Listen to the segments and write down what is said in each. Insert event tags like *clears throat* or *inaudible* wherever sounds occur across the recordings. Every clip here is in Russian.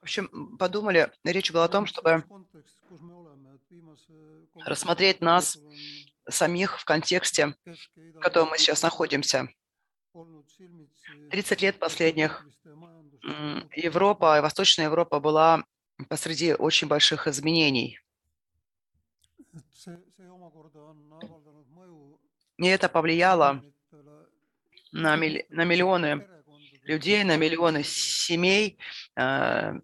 В общем, подумали, речь была о том, чтобы рассмотреть нас самих в контексте, в котором мы сейчас находимся. 30 лет последних Европа, Восточная Европа была посреди очень больших изменений. И это повлияло на, милли, на миллионы людей, на миллионы семей э,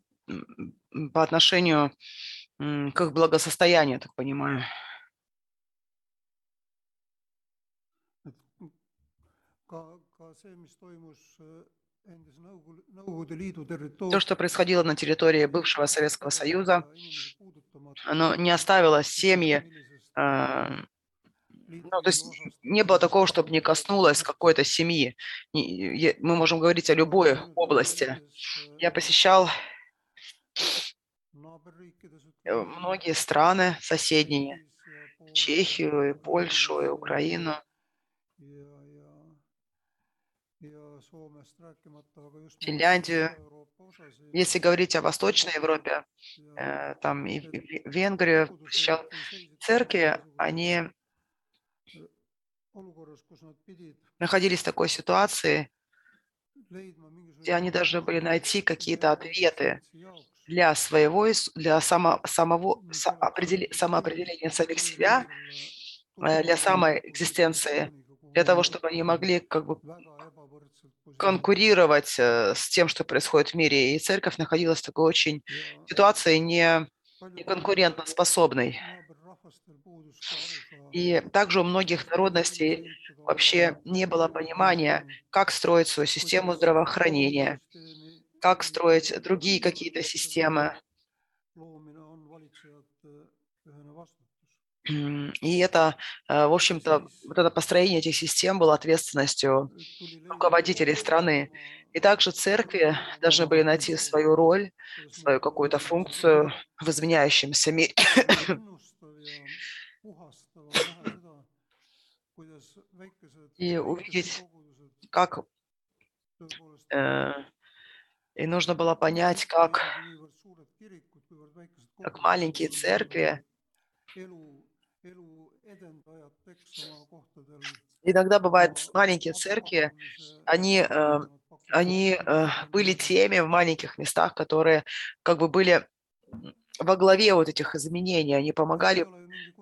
по отношению к их благосостоянию, так понимаю. То, что происходило на территории бывшего Советского Союза, оно не оставило семьи э, ну, то есть не было такого, чтобы не коснулось какой-то семьи. Мы можем говорить о любой области. Я посещал э, многие страны соседние, Чехию, и Польшу, и Украину. Финляндию. Если говорить о Восточной Европе, э, там и Венгрию, посещал церкви, они находились в такой ситуации, где они должны были найти какие-то ответы для своего, для само, самого, самоопределения самих себя, э, для самой экзистенции, для того, чтобы они могли как бы конкурировать э, с тем, что происходит в мире. И церковь находилась в такой очень ситуации не, не конкурентоспособной. И также у многих народностей вообще не было понимания, как строить свою систему здравоохранения, как строить другие какие-то системы. И это, э, в общем-то, вот это построение этих систем было ответственностью руководителей страны. И также церкви должны были найти свою роль, свою какую-то функцию в изменяющемся мире. И увидеть, как э, и нужно было понять, как, как маленькие церкви. Иногда бывает маленькие церкви, они, э, они э, были теми в маленьких местах, которые как бы были во главе вот этих изменений. Они помогали,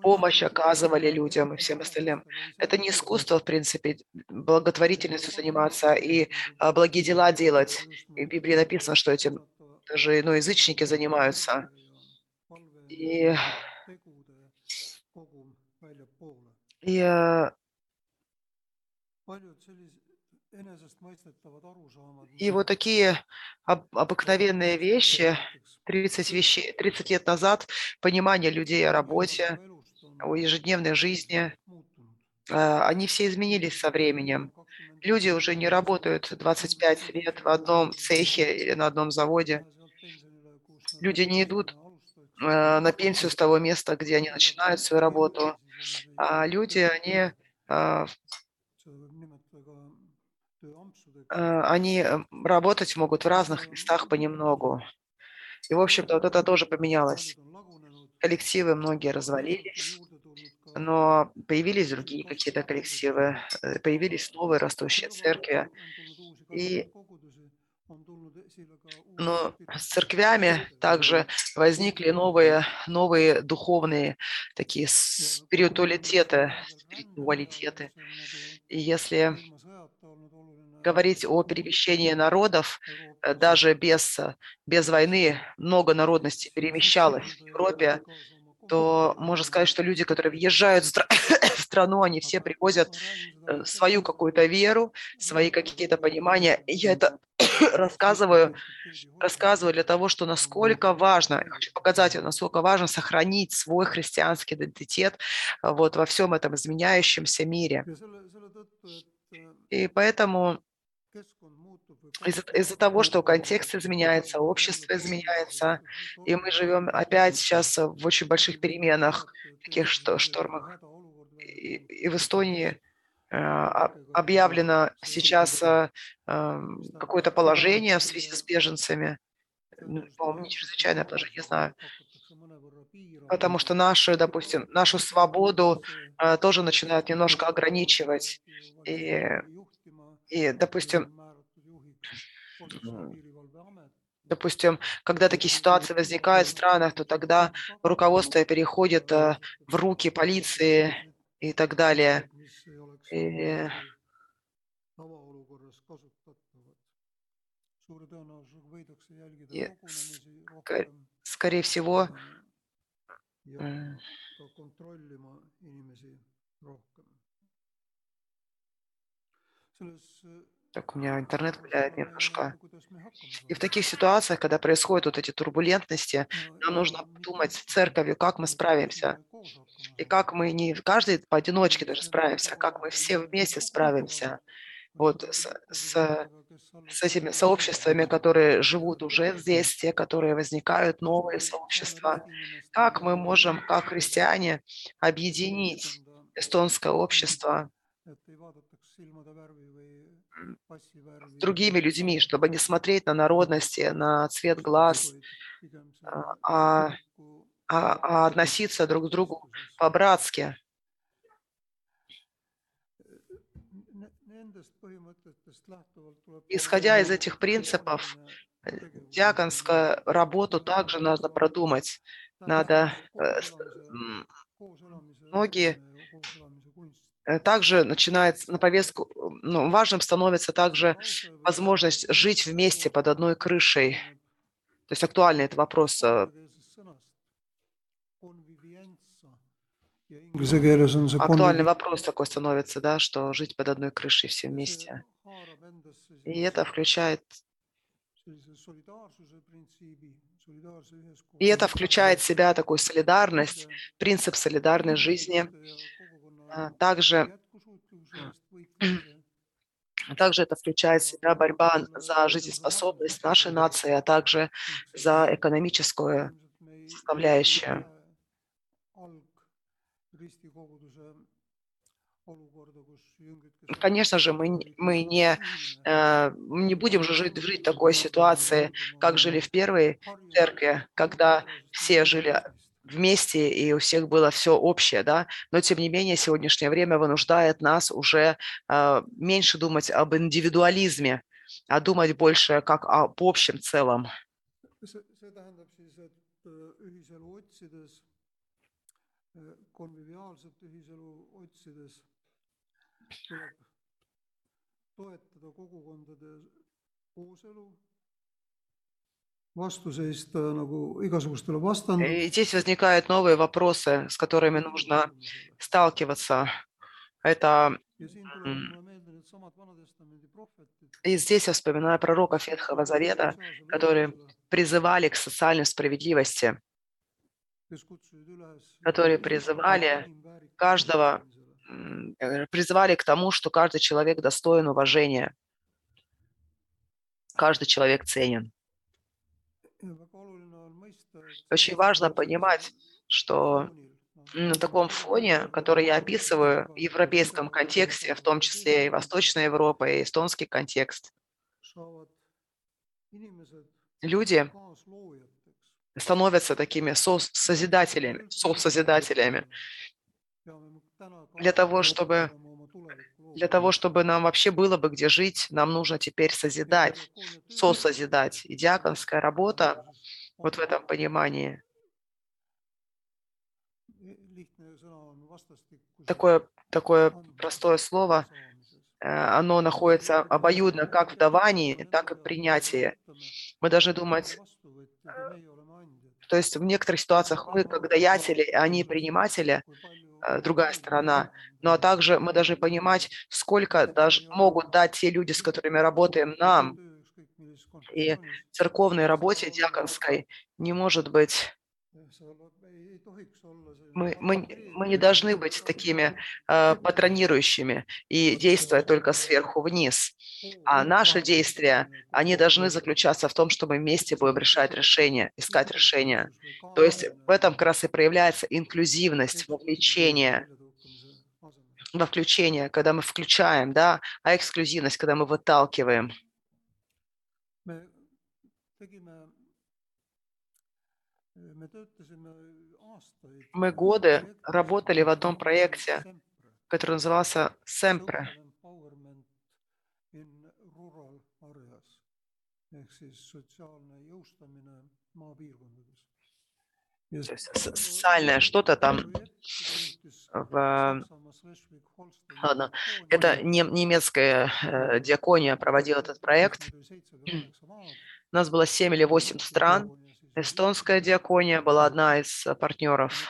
помощь оказывали людям и всем остальным. Это не искусство, в принципе, благотворительностью заниматься и а, благие дела делать. И в Библии написано, что этим даже ну, язычники занимаются. И, и и вот такие об, обыкновенные вещи, 30, вещей, 30 лет назад, понимание людей о работе, о ежедневной жизни, а, они все изменились со временем. Люди уже не работают 25 лет в одном цехе или на одном заводе. Люди не идут а, на пенсию с того места, где они начинают свою работу. А люди, они а, они работать могут в разных местах понемногу. И, в общем-то, вот это тоже поменялось. Коллективы многие развалились, но появились другие какие-то коллективы, э, появились новые растущие церкви. И но с церквями также возникли новые, новые духовные такие спиритуалитеты, спиритуалитеты. И если говорить о перемещении народов, э, даже без, без войны много народностей перемещалось в Европе, то можно сказать, что люди, которые въезжают в *coughs* страну, они все привозят э, свою какую-то веру, свои какие-то понимания. И я это *coughs* рассказываю, рассказываю для того, что насколько важно, хочу показать, насколько важно сохранить свой христианский идентитет э, вот во всем этом изменяющемся мире. И поэтому из-за из того, что контекст изменяется, общество изменяется, и мы живем опять сейчас в очень больших переменах, таких что, штормах. И, и в Эстонии объявлено сейчас какое-то положение в связи с беженцами, по-моему, не чрезвычайное положение, не знаю, потому что нашу, допустим, нашу свободу тоже начинают немножко ограничивать. И, и допустим, допустим, когда такие ситуации возникают в странах, то тогда руководство переходит э, в руки полиции и так далее. И, и скорее всего, так, у меня интернет гуляет немножко. И в таких ситуациях, когда происходят вот эти турбулентности, нам нужно думать с церковью, как мы справимся. И как мы не каждый поодиночке даже справимся, а как мы все вместе справимся. Вот с, с, с этими сообществами, которые живут уже здесь, те, которые возникают, новые сообщества. Как мы можем, как христиане, объединить эстонское общество с другими людьми, чтобы не смотреть на народности, на цвет глаз, а, а, а относиться друг к другу по-братски. Исходя из этих принципов, диаконскую работу также надо продумать. Надо э, многие Э, также начинается на повестку, ну, важным становится также возможность жить вместе под одной крышей. То есть актуальный это вопрос. Э, актуальный вопрос такой становится, да, что жить под одной крышей все вместе. И это включает и это включает в себя такую солидарность, принцип солидарной жизни, также, *clears throat* также это включает в себя борьба за жизнеспособность нашей нации, а также за экономическую составляющую. Конечно же, мы, мы не, э, не будем же жить, жить в такой ситуации, как жили в первой церкви, когда все жили вместе, и у всех было все общее, да, но тем не менее сегодняшнее время вынуждает нас уже э, меньше думать об индивидуализме, а думать больше как об общем целом. toetada kogukondade kooselu и здесь возникают новые вопросы, с которыми нужно сталкиваться. Это и здесь я вспоминаю пророка Ветхого Завета, которые призывали к социальной справедливости, которые призывали каждого, э, призывали к тому, что каждый человек достоин уважения, каждый человек ценен. Очень важно понимать, что на таком фоне, который я описываю, в европейском контексте, в том числе и Восточная Европа, и эстонский контекст, люди становятся такими созидателями, созидателями для того, чтобы для того, чтобы нам вообще было бы где жить, нам нужно теперь созидать, сосозидать. И диаконская работа вот в этом понимании. Такое, такое простое слово, э, оно находится обоюдно как в давании, так и в принятии. Мы должны думать, то есть в некоторых ситуациях мы как даятели, а они приниматели, Э, другая сторона. Ну а также мы должны понимать, сколько даже могут дать те люди, с которыми работаем нам. И церковной работе диаконской не может быть. Мы, мы, мы не должны быть такими э, патронирующими и действовать только сверху вниз. А наши действия, они должны заключаться в том, что мы вместе будем решать решения, искать решения. То есть в этом как раз и проявляется инклюзивность, вовлечение. во включение, когда мы включаем, да, а эксклюзивность, когда мы выталкиваем. Мы годы работали в одном проекте, который назывался maapiirkondades. Социальное что-то там в... Ладно, это немецкая э, диакония проводила этот проект. У нас было 7 или 8 стран. Эстонская диакония была одна из партнеров.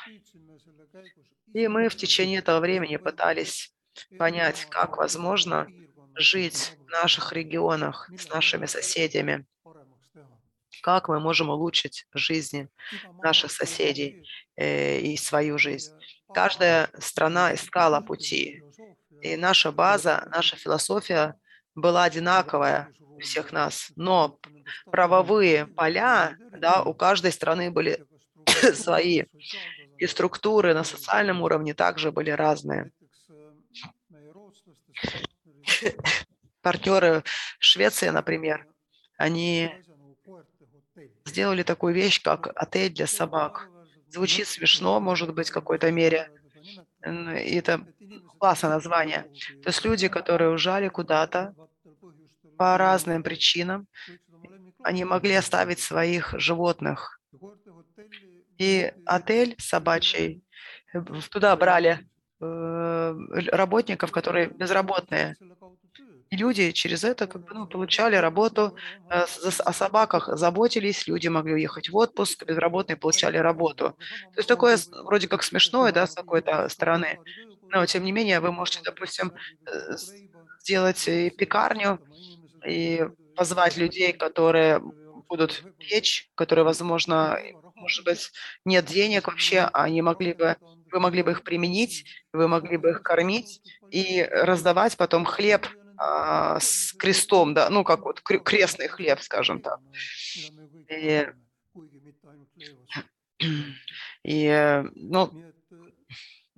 И мы в течение этого времени пытались понять, как возможно жить в наших регионах с нашими соседями, как мы можем улучшить жизни наших соседей э, и свою жизнь. Каждая страна искала пути, и наша база, наша философия была одинаковая всех нас, но правовые поля да, у каждой страны были *laughs* свои, и структуры на социальном уровне также были разные *laughs* партнеры Швеции, например, они сделали такую вещь, как отель для собак. Звучит смешно, может быть, в какой-то мере. И это классное название. То есть люди, которые ужали куда-то по разным причинам, они могли оставить своих животных. И отель собачий, туда брали э, работников, которые безработные. И люди через это как бы, ну, получали работу, э, о собаках заботились, люди могли уехать в отпуск, безработные получали работу. То есть такое вроде как смешное, да, с какой-то стороны, но тем не менее вы можете, допустим, э, сделать пекарню и позвать людей, которые будут печь, которые, возможно, может быть, нет денег вообще, а они могли бы, вы могли бы их применить, вы могли бы их кормить и раздавать потом хлеб а, с крестом, да, ну, как вот крестный хлеб, скажем так. И, *clears throat* и ну,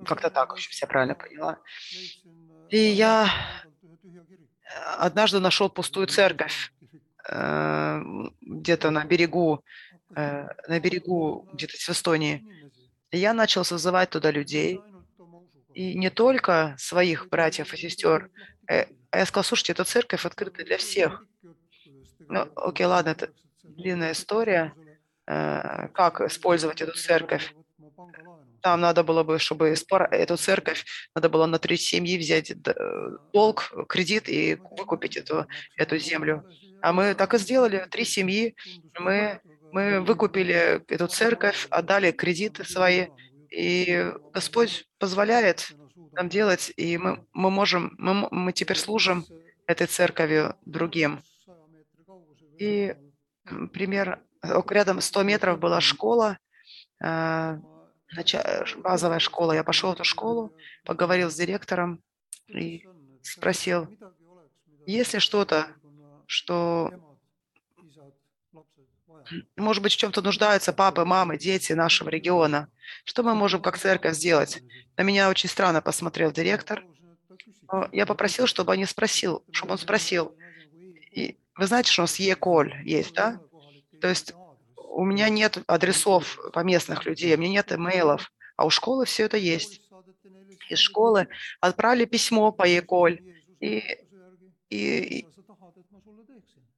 как-то так, вообще все правильно поняла. И я однажды нашел пустую церковь э, где-то на берегу, э, на берегу где-то в Эстонии. Я начал созывать туда людей, и не только своих братьев и сестер, э, а я сказал, слушайте, эта церковь открыта для всех. Ну, окей, ладно, это длинная история. Как использовать эту церковь? Там надо было бы, чтобы эту церковь, надо было на три семьи взять долг, кредит и выкупить эту, эту землю. А мы так и сделали. Три семьи. Мы, мы выкупили эту церковь, отдали кредиты свои. И Господь позволяет нам делать, и мы, мы можем, мы, мы теперь служим этой церковью другим. И пример, рядом 100 метров была школа, э, базовая школа. Я пошел в эту школу, поговорил с директором и спросил, есть ли что-то, что, может быть, в чем-то нуждаются папы, мамы, дети нашего региона – что мы можем как церковь сделать? На меня очень странно посмотрел директор. Я попросил, чтобы они спросил, чтобы он спросил. И вы знаете, что у нас Е-коль есть, да? То есть у меня нет адресов поместных людей, у меня нет имейлов, а у школы все это есть. Из школы отправили письмо по Е-коль, и, и,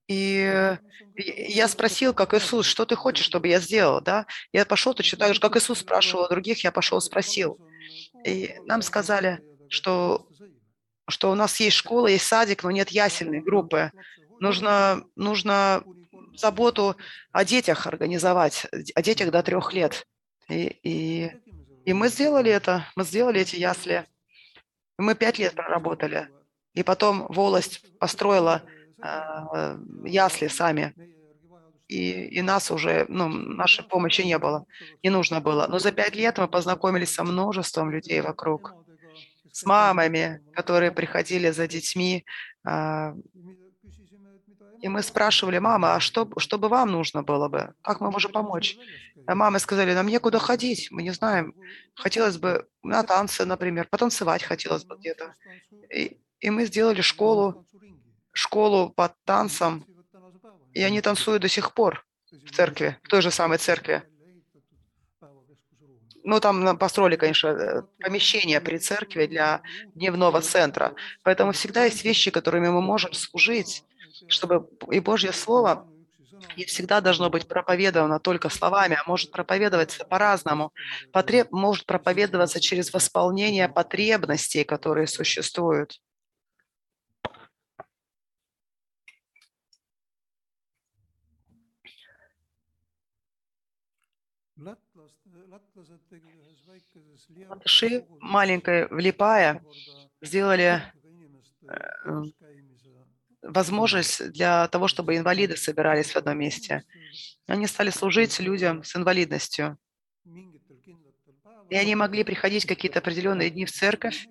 и я спросил, как Иисус, что ты хочешь, чтобы я сделал, да? Я пошел точно так же, как Иисус спрашивал других, я пошел спросил. И нам сказали, что, что у нас есть школа, есть садик, но нет ясельной группы. Нужно, нужно заботу о детях организовать, о детях до трех лет. И, и, и мы сделали это, мы сделали эти ясли. Мы пять лет проработали. И потом волость построила а, ясли сами. И, и нас уже, ну, нашей помощи не было, не нужно было. Но за пять лет мы познакомились со множеством людей вокруг, с мамами, которые приходили за детьми. А, и мы спрашивали, мама, а что, что бы вам нужно было бы? Как мы можем помочь? А мамы сказали, нам некуда ходить, мы не знаем. Хотелось бы на танцы, например, потанцевать хотелось бы где-то. И, и мы сделали школу, школу по танцам, и они танцуют до сих пор в церкви, в той же самой церкви. Ну, там построили, конечно, э, помещение при церкви для дневного центра. Поэтому всегда есть вещи, которыми мы можем служить, чтобы и Божье Слово не всегда должно быть проповедовано только словами, а может проповедоваться по-разному. Потреб... Может проповедоваться через восполнение потребностей, которые существуют. Латыши маленькой влипая сделали э, возможность для того, чтобы инвалиды собирались в одном месте. Они стали служить людям с инвалидностью. И они могли приходить какие-то определенные дни в церковь,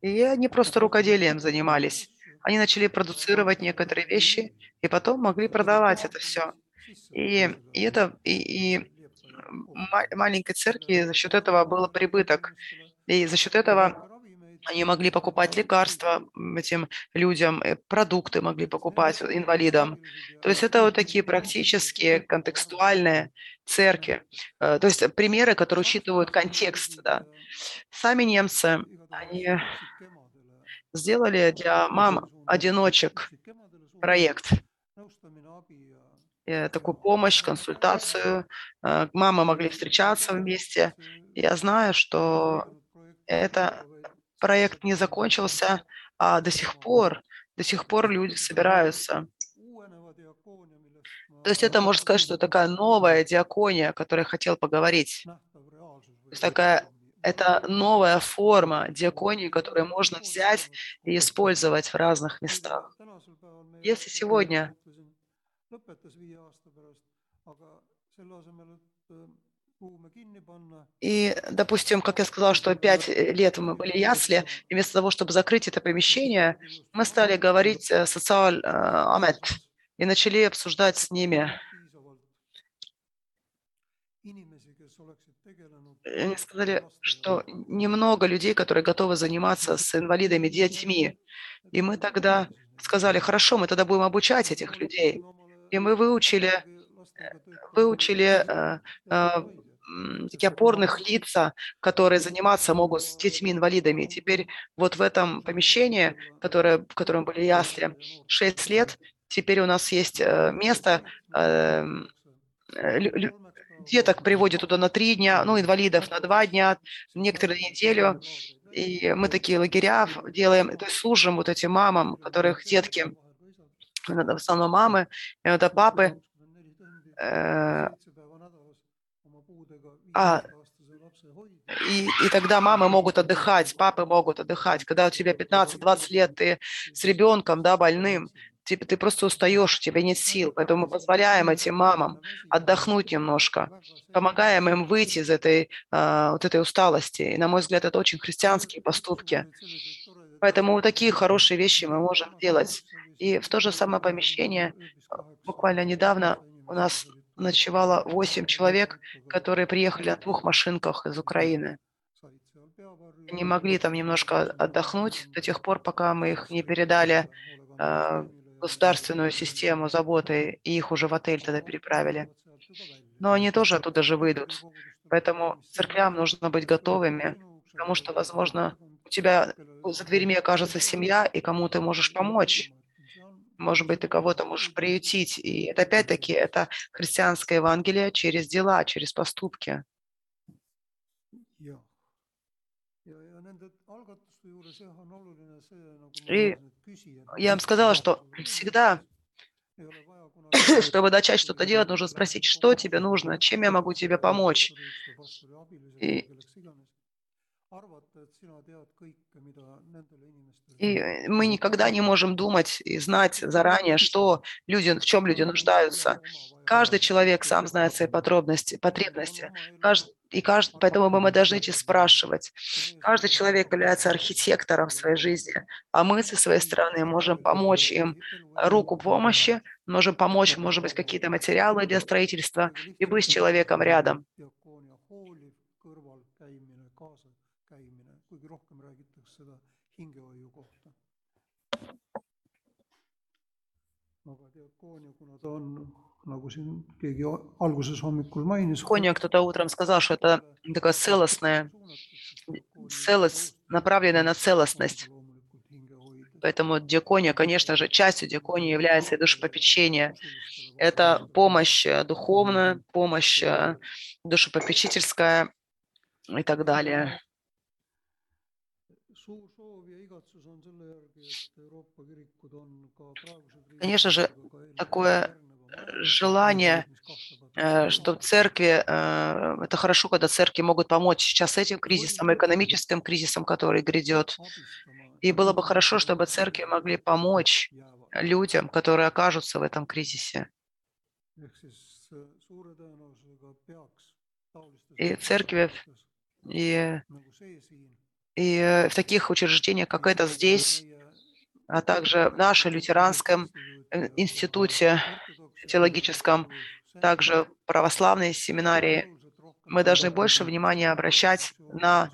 и они просто рукоделием занимались. Они начали продуцировать некоторые вещи, и потом могли продавать это все. И, и это и, и маленькой церкви за счет этого был прибыток. И за счет этого они могли покупать лекарства этим людям, э, продукты могли покупать инвалидам. То есть это вот такие практические, контекстуальные церкви. Э, то есть примеры, которые учитывают контекст. Да. Сами немцы, они сделали для мам-одиночек проект э, такую помощь, консультацию. Мамы могли встречаться вместе. Я знаю, что это проект не закончился, а до сих пор, до сих пор люди собираются. То есть это, можно сказать, что такая новая диакония, о которой я хотел поговорить. То есть такая, это новая форма диаконии, которую можно взять и использовать в разных местах. Если сегодня и, допустим, как я сказала, что пять лет мы были ясли, и вместо того, чтобы закрыть это помещение, мы стали говорить э, социаль э, амет и начали обсуждать с ними. Они сказали, что немного людей, которые готовы заниматься с инвалидами, детьми. И мы тогда сказали, хорошо, мы тогда будем обучать этих людей. И мы выучили, э, выучили такие опорных лица, которые заниматься могут с детьми-инвалидами. Теперь вот в этом помещении, которое, в котором были ясли 6 лет, теперь у нас есть э, место, эм, э, деток приводят туда на три дня, ну, инвалидов на два дня, некоторые неделю. И мы такие лагеря делаем, то есть служим вот этим мамам, которых детки, в основном мамы, иногда папы, э, а, и, и тогда мамы могут отдыхать, папы могут отдыхать. Когда у тебя 15-20 лет, ты с ребенком, да, больным, ты, ты просто устаешь, у тебя нет сил. Поэтому мы позволяем этим мамам отдохнуть немножко, помогаем им выйти из этой, э, вот этой усталости. И, на мой взгляд, это очень христианские поступки. Поэтому вот такие хорошие вещи мы можем делать. И в то же самое помещение буквально недавно у нас ночевало 8 человек, которые приехали на двух машинках из Украины. Они могли там немножко отдохнуть до тех пор, пока мы их не передали э, государственную систему заботы, и их уже в отель тогда переправили. Но они тоже оттуда же выйдут. Поэтому церквям нужно быть готовыми, потому что, возможно, у тебя за дверями окажется семья, и кому ты можешь помочь. Может быть, ты кого-то можешь приютить. И это опять-таки это христианское Евангелие через дела, через поступки. И я вам сказала, что всегда, *clears throat* чтобы начать что-то делать, нужно спросить, что тебе нужно, чем я могу тебе помочь. И и мы никогда не можем думать и знать заранее, что люди, в чем люди нуждаются. Каждый человек сам знает свои потребности. потребности. И каждый, поэтому мы должны спрашивать. Каждый человек является архитектором своей жизни, а мы со своей стороны можем помочь им руку помощи, можем помочь, может быть, какие-то материалы для строительства и быть с человеком рядом. Коня кто-то утром сказал, что это такая целостная, целость, направленная на целостность. Поэтому диакония, конечно же, частью диаконии является и душепопечение. Это помощь э, духовная, помощь э, душепопечительская и так далее. Конечно же, такое желание, э, что церкви, э, это хорошо, когда церкви могут помочь сейчас этим кризисом, экономическим кризисом, который грядет. И было бы хорошо, чтобы церкви могли помочь людям, которые окажутся в этом кризисе. И церкви, и, и в таких учреждениях, как это здесь, а также в нашем лютеранском э, институте теологическом, также православной семинарии, мы должны больше внимания обращать на,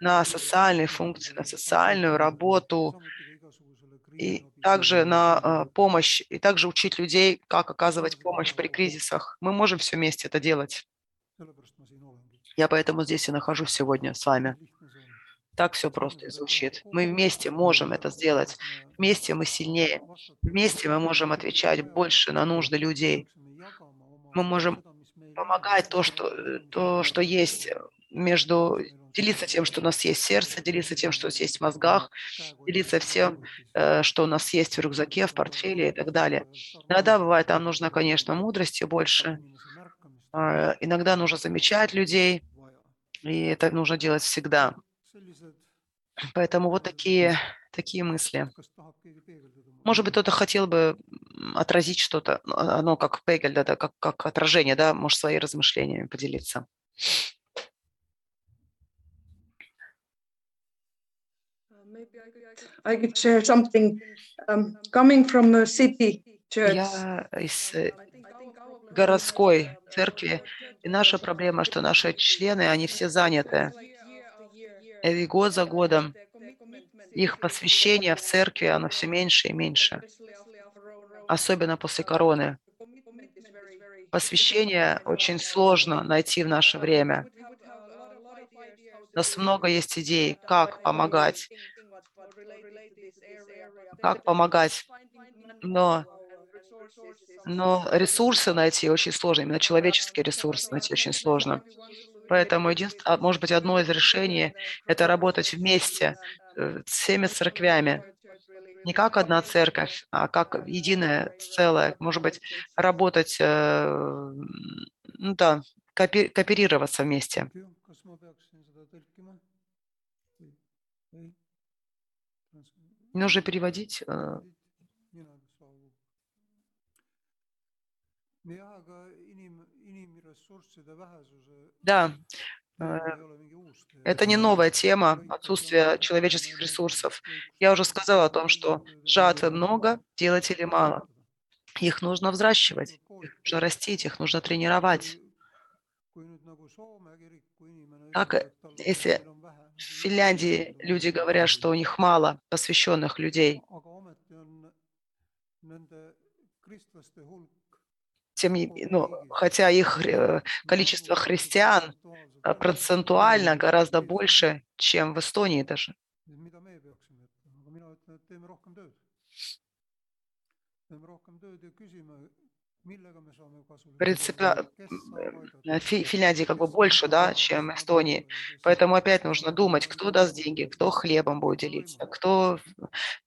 на социальные функции, на социальную работу, и также на э, помощь, и также учить людей, как оказывать помощь при кризисах. Мы можем все вместе это делать. Я поэтому здесь и нахожусь сегодня с вами. Так все просто и звучит. Мы вместе можем это сделать. Вместе мы сильнее. Вместе мы можем отвечать больше на нужды людей. Мы можем помогать то, что, то, что есть между делиться тем, что у нас есть сердце, делиться тем, что у нас есть в мозгах, делиться всем, э, что у нас есть в рюкзаке, в портфеле и так далее. Иногда бывает, нам нужно, конечно, мудрости больше. А, иногда нужно замечать людей, и это нужно делать всегда. Поэтому вот такие, такие мысли. Может быть, кто-то хотел бы отразить что-то, а, оно как Пегель, да, да, как, как отражение, да, может, свои размышлениями поделиться. I could share something um, coming from a city church. Я из э, городской церкви, и наша проблема, что наши члены, они все заняты. И год за годом их посвящение в церкви, оно все меньше и меньше, особенно после короны. Посвящение очень сложно найти в наше время. У нас много есть идей, как помогать, как помогать, но, но ресурсы найти очень сложно, именно человеческие ресурсы найти очень сложно. Поэтому, единственное, а, может быть, одно из решений – это работать вместе э, с всеми церквями. Не как одна церковь, а как единое целое. Может быть, работать, э, ну да, кооперироваться вместе. Нужно переводить. Э. Да, э, это не новая тема, отсутствие человеческих ресурсов. Я уже сказала о том, что жатвы много, делателей мало. Их нужно взращивать, их нужно растить, их нужно тренировать. Так, если в Финляндии люди говорят, что у них мало посвященных людей, тем не, ну, хотя их э, количество христиан э, процентуально гораздо больше, чем в Эстонии даже. Э, Финляндии как бы больше, да, чем Эстонии. Поэтому опять нужно думать, кто даст деньги, кто хлебом будет делиться, кто,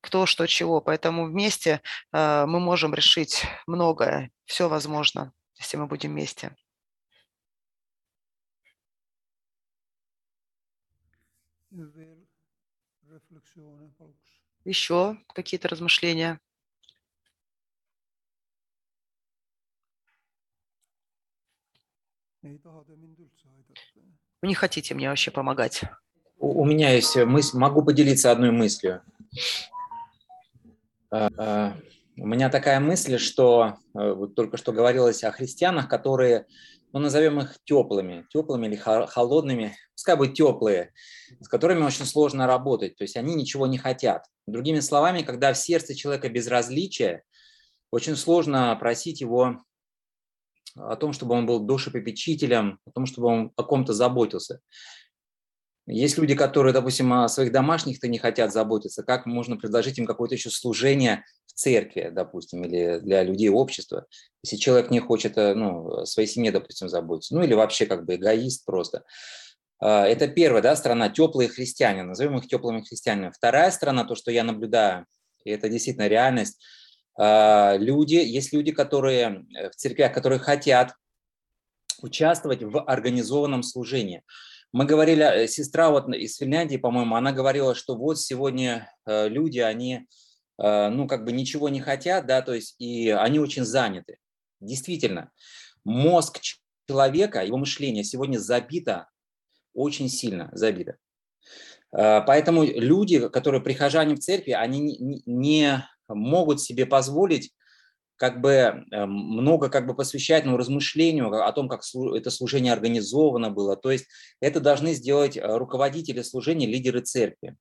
кто что чего. Поэтому вместе э, мы можем решить многое. Все возможно, если мы будем вместе. Еще какие-то размышления? Вы не хотите мне вообще помогать. У, у меня есть мысль, могу поделиться одной мыслью. А, а, У меня такая мысль, что э, вот только что говорилось о христианах, которые, ну, назовем их теплыми, теплыми или хо- холодными, пускай будут теплые, с которыми очень сложно работать, то есть они ничего не хотят. Другими словами, когда в сердце человека безразличие, очень сложно просить его о том, чтобы он был душепопечителем, о том, чтобы он о ком-то заботился. Есть люди, которые, допустим, о своих домашних-то не хотят заботиться. Как можно предложить им какое-то еще служение в церкви, допустим, или для людей общества, если человек не хочет э, ну, своей семье, допустим, заботиться, ну или вообще как бы эгоист просто. А, Это первая да, сторона, теплые христиане, назовем их теплыми христианами. Вторая сторона, то, что я наблюдаю, и это действительно реальность, люди, есть люди, которые э, в церквях, которые хотят участвовать в организованном служении. Мы говорили, э, сестра вот из Финляндии, по-моему, она говорила, что вот сегодня э, люди, они, ну, как бы ничего не хотят, да, то есть, и они очень заняты. Действительно, мозг человека, его мышление сегодня забито, очень сильно забито. Э, Поэтому люди, которые прихожане в церкви, они не не могут себе позволить как бы э, много как бы посвящать ну, размышлению о том, как это служение организовано было. То есть это должны сделать э, руководители служения, лидеры церкви.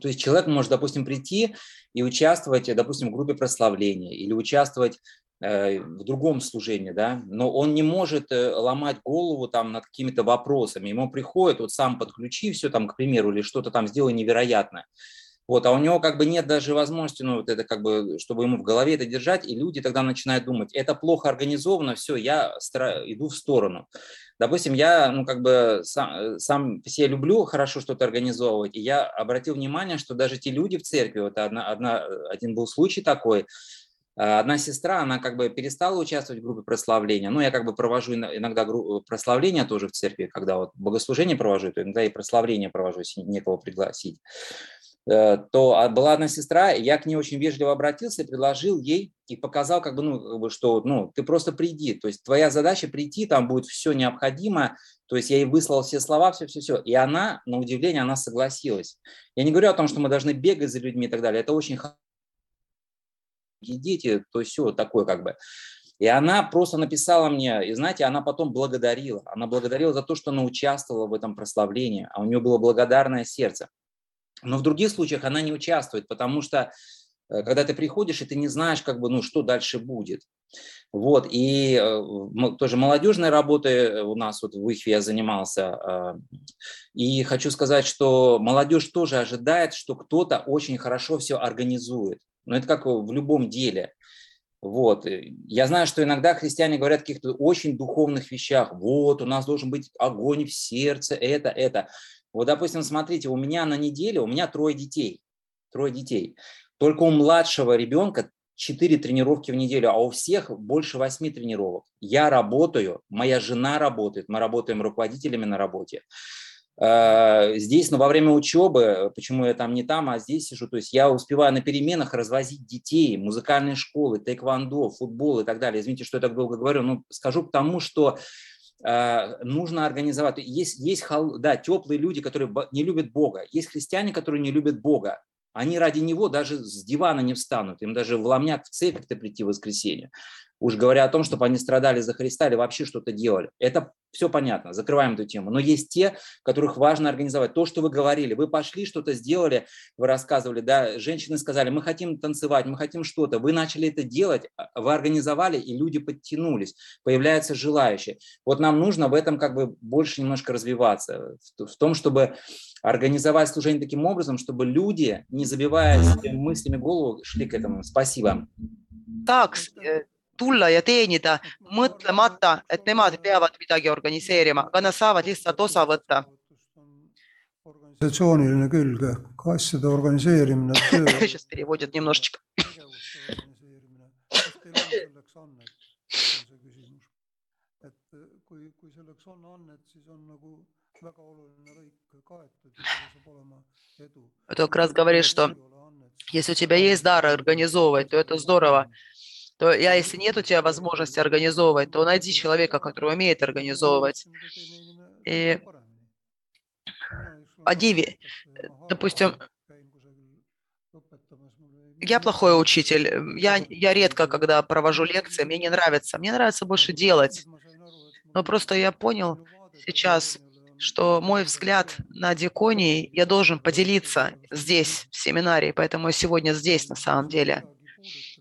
То есть человек может, допустим, прийти и участвовать, э, допустим, в группе прославления или участвовать в другом служении, да, но он не может ломать голову там над какими-то вопросами. Ему приходит, вот сам подключи все там, к примеру, или что-то там сделай невероятное. Вот, а у него как бы нет даже возможности, ну, вот это как бы, чтобы ему в голове это держать, и люди тогда начинают думать, это плохо организовано, все, я стра- иду в сторону. Допустим, я, ну, как бы сам, сам себе люблю хорошо что-то организовывать, и я обратил внимание, что даже те люди в церкви, вот одна, одна, один был случай такой, а, Одна сестра, она как бы перестала участвовать в группе прославления. Ну, я как бы провожу ино- иногда прославления тоже в церкви, когда вот богослужение провожу, то иногда и прославление провожу, если некого пригласить э, то а, была одна сестра, я к ней очень вежливо обратился предложил ей и показал, как бы, ну, как бы, что ну, ты просто приди, то есть твоя задача прийти, там будет все необходимое, то есть я ей выслал все слова, все-все-все, и она, на удивление, она согласилась. Я не говорю о том, что мы должны бегать за людьми и так далее, это очень дети, то все такое как бы. И она просто написала мне, и знаете, она потом благодарила. Она благодарила за то, что она участвовала в этом прославлении, а у нее было благодарное сердце. Но в других случаях она не участвует, потому что э, когда ты приходишь, и ты не знаешь, как бы, ну, что дальше будет. Вот, и э, тоже молодежной работой э, у нас вот в ИХВе я занимался. э, И хочу сказать, что молодежь тоже ожидает, что кто-то очень хорошо все организует. Но это как в любом деле. Вот. и Я знаю, что иногда христиане говорят о каких-то очень духовных вещах. Вот, у нас должен быть огонь в сердце, это, это. Вот, допустим, смотрите, у меня на неделе, у меня трое детей. Трое детей. Только у младшего ребенка 4 тренировки в неделю, а у всех больше 8 тренировок. Я работаю, моя жена работает, мы работаем руководителями на работе. Э, Здесь, ну, во время учебы, почему я там не там, а здесь сижу, то есть я успеваю на переменах развозить детей, музыкальные школы, тэквондо, футбол и так далее. Извините, что я так долго говорю, но скажу к тому, что нужно организовать. Есть, есть да, теплые люди, которые не любят Бога. Есть христиане, которые не любят Бога. Они ради него даже с дивана не встанут. Им даже в ломняк в церковь-то прийти в воскресенье. Уж говоря о том, чтобы они страдали за Христа или вообще что-то делали. Это все понятно, закрываем эту тему. Но есть те, которых важно организовать. То, что вы говорили, вы пошли, что-то сделали, вы рассказывали, да, женщины сказали, мы хотим танцевать, мы хотим что-то. Вы начали это делать, а, вы организовали, и люди подтянулись, появляются желающие. Вот нам нужно в этом как бы больше немножко развиваться, в том, чтобы организовать служение таким образом, чтобы люди, не забивая себе мыслями голову, шли к этому. Спасибо. eh, tulla ja teenida, mõtlemata, et nemad peavad midagi organiseerima, aga nad saavad lihtsalt osa võtta. organisatsiooniline külg ehk asjade organiseerimine, et äh, kui, kui selleks on annet, siis on nagu Это как раз говорит, что если у тебя есть дар организовывать, то это здорово. То я, если нет у тебя возможности организовывать, то найди человека, который умеет организовывать. И они, ве- допустим, я плохой учитель. м, Я, я редко, когда провожу лекции, мне не нравится. Мне нравится больше делать. Но просто я понял сейчас, что мой взгляд на диконии я должен поделиться здесь, в семинаре, поэтому я сегодня здесь на самом деле.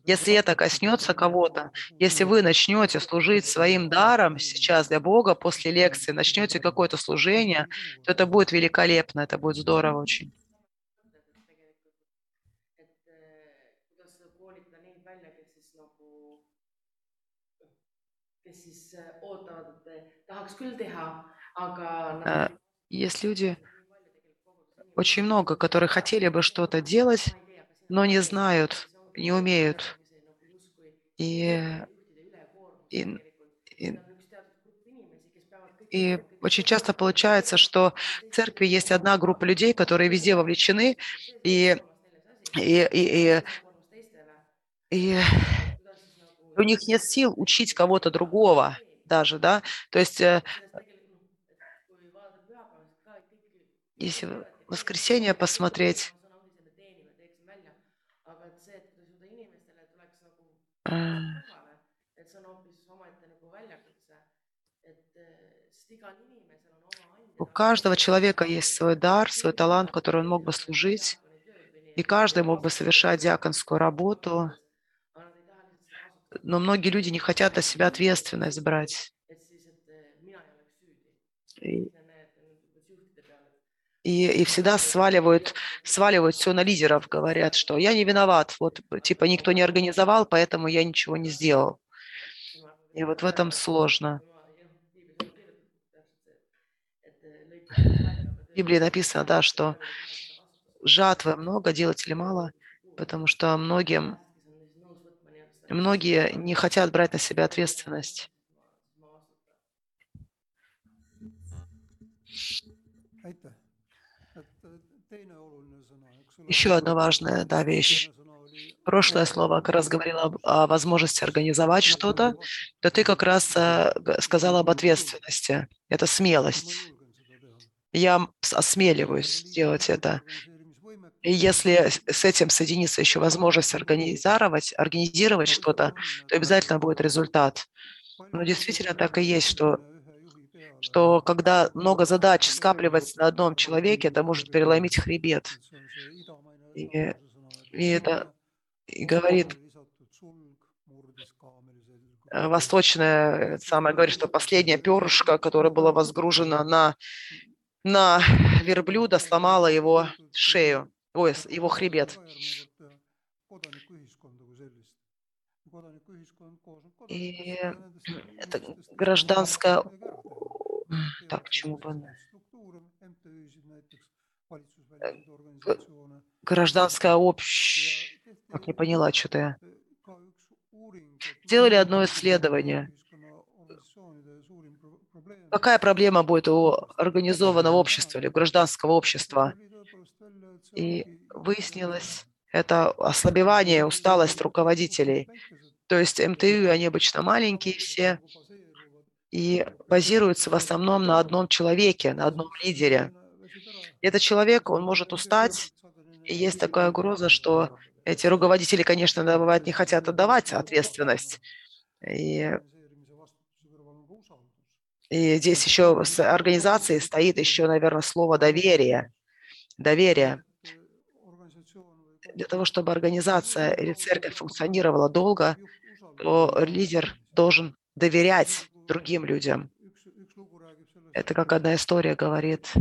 Если это коснется кого-то, если вы начнете служить своим даром сейчас для Бога после лекции, начнете какое-то служение, то это будет великолепно, это будет здорово очень. eh, tahaks küll teha, Есть люди, очень много, которые хотели бы что-то делать, но не знают, не умеют. И, и, и, и очень часто получается, что в церкви есть одна группа людей, которые везде вовлечены, и, и, и, и, и у них нет сил учить кого-то другого даже, да, то есть э, если в воскресенье посмотреть, э, et see on hoopis omaette nagu väljakutse, et eh, sest igal inimesel on oma ande у каждого человека есть свой дар, свой талант, который он мог бы служить, и каждый мог бы совершать диаконскую работу, но многие люди не хотят на себя ответственность брать. et и, и всегда сваливают, сваливают все на лидеров, говорят, что я не виноват, вот типа никто не организовал, поэтому я ничего не сделал. И вот в этом сложно. В Библии написано, да, что жатвы много, делателей мало, потому что многим, многие не хотят брать на себя ответственность. aitäh. Еще одна важная да, вещь. Прошлое слово как раз говорило об- о возможности организовать что-то, то ты как раз э, сказала об ответственности. Это смелость. Я осмеливаюсь сделать это. И если с- с этим соединится еще возможность организовать, организировать что-то, то обязательно будет результат. Но действительно так и есть, что, что когда много задач скапливается на одном человеке, это может переломить хребет. И- и это И говорит, э, восточная, самое говорит, что последняя перышко, которое было возгружено на, на верблюда, сломало его шею, ой, его хребет. И это гражданское... Так, чему бы... она? Гражданское общее... Так, не поняла, что-то я. Сделали одно исследование. Какая проблема будет у организованного общества или гражданского общества? И выяснилось, это ослабевание, усталость руководителей. То есть МТУ, они обычно маленькие все и базируются в основном на одном человеке, на одном лидере. Этот человек, он может устать, и есть такая угроза, что эти руководители, конечно, бывает, не хотят отдавать ответственность. И, и здесь еще с организацией стоит еще, наверное, слово доверие. Доверие. Для того, чтобы организация или церковь функционировала долго, то лидер должен доверять другим людям. Это как одна история говорит,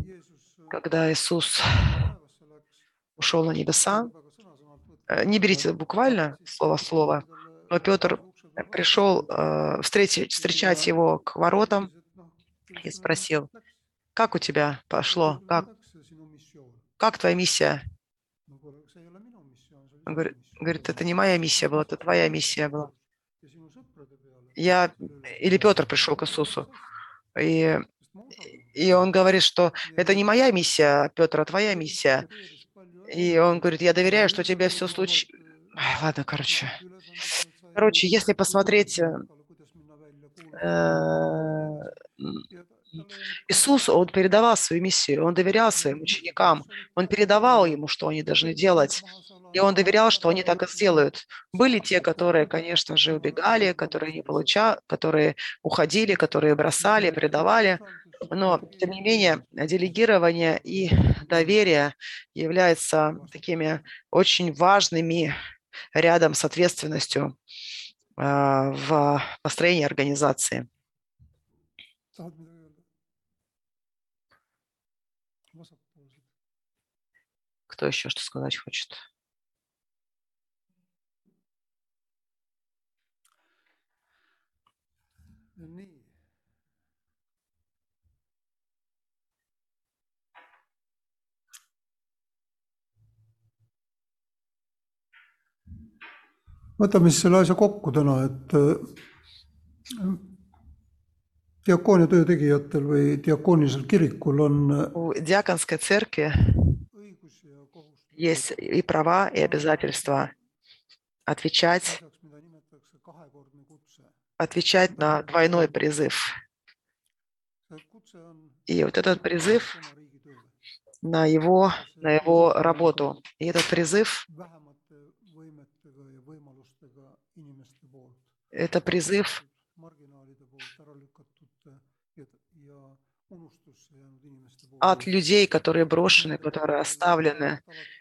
когда Иисус ушел на небеса. Э, Не берите буквально слово в слово, но Петр пришел э, встретить, встречать его к воротам и спросил, как у тебя пошло, как, как твоя миссия? Он говорит, это не моя миссия была, это твоя миссия была. Я, или Петр пришел к Иисусу, и И он говорит, что это не моя миссия, Петр, а твоя миссия. И он говорит, я доверяю, что у тебя все случится. Ладно, короче. Короче, если посмотреть, э, Иисус, Он передавал свою миссию, Он доверял своим ученикам, Он передавал ему, что они должны делать, и Он доверял, что они так и сделают. Были те, которые, конечно же, убегали, которые не получали, которые уходили, которые бросали, предавали, но, тем не менее, делегирование и доверие являются такими очень важными рядом с ответственностью а, в построении организации. Кто еще что сказать хочет? nii . võtame siis selle asja kokku täna , et äh, diakoonia töö tegijatel või diakoonilisel kirikul on У диаконской есть и права, и обязательства отвечать, отвечать на двойной призыв. И вот этот призыв на его, на его работу. И этот призыв. Это призыв от людей, которые брошены, которые оставлены, э,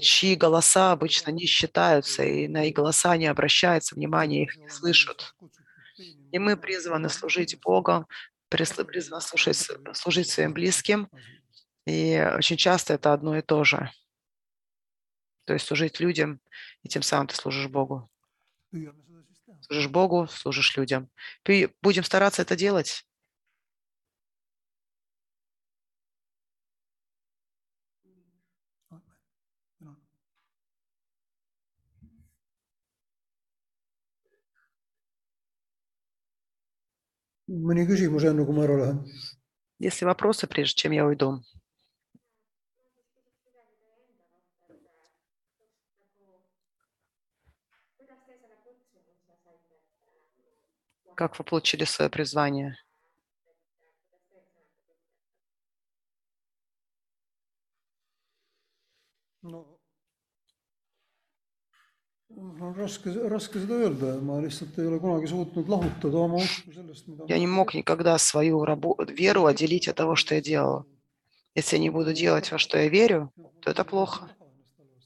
чьи голоса обычно не считаются, и на их голоса не обращается внимания, их не слышат. И мы призваны служить Богу, призваны служить, служить своим близким, и очень часто это одно и то же. То есть служить людям, и тем самым ты служишь Богу. Служишь Богу, служишь людям. Будем стараться это делать. Mõni küsimus enne, kui ma ära lähen? Если вопросы, прежде чем я уйду. Как вы получили свое призвание? no Я не мог никогда свою рабо- веру отделить от того, что я делал. Если я не буду делать, во что я верю, то это плохо.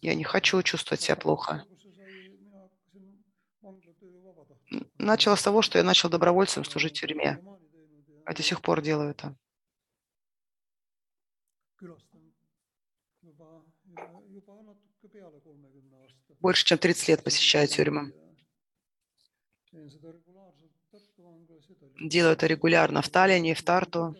Я не хочу чувствовать себя плохо. Н- Начал с того, что я начал добровольцем служить в тюрьме. А до сих пор делаю это. Больше чем 30 лет посещаю тюрьмы. Делаю это регулярно в Таллине и в Тарту.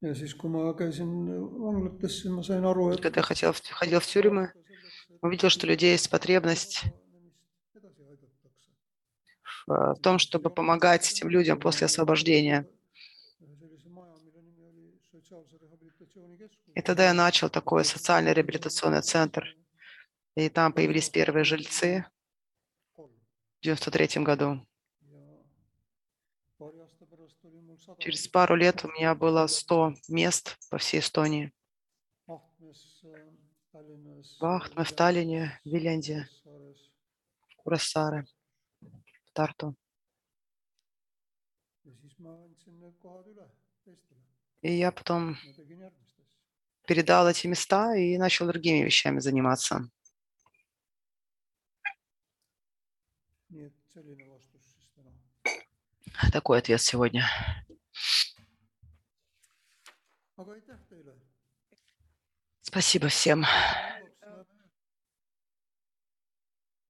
Когда я хотел, ходил в тюрьмы, увидел, что у людей есть потребность. В э, том, чтобы помогать этим людям после освобождения. И тогда я начал такой социальный реабилитационный центр. И там появились первые жильцы в 93 году. Через пару лет у меня было 100 мест по всей Эстонии. В Ахтме, в Таллине, в Виленде, в Курасаре, teistele, И я потом ma tegin järgmist asja. передал эти места и начал другими вещами заниматься. Такой ответ сегодня. Спасибо всем.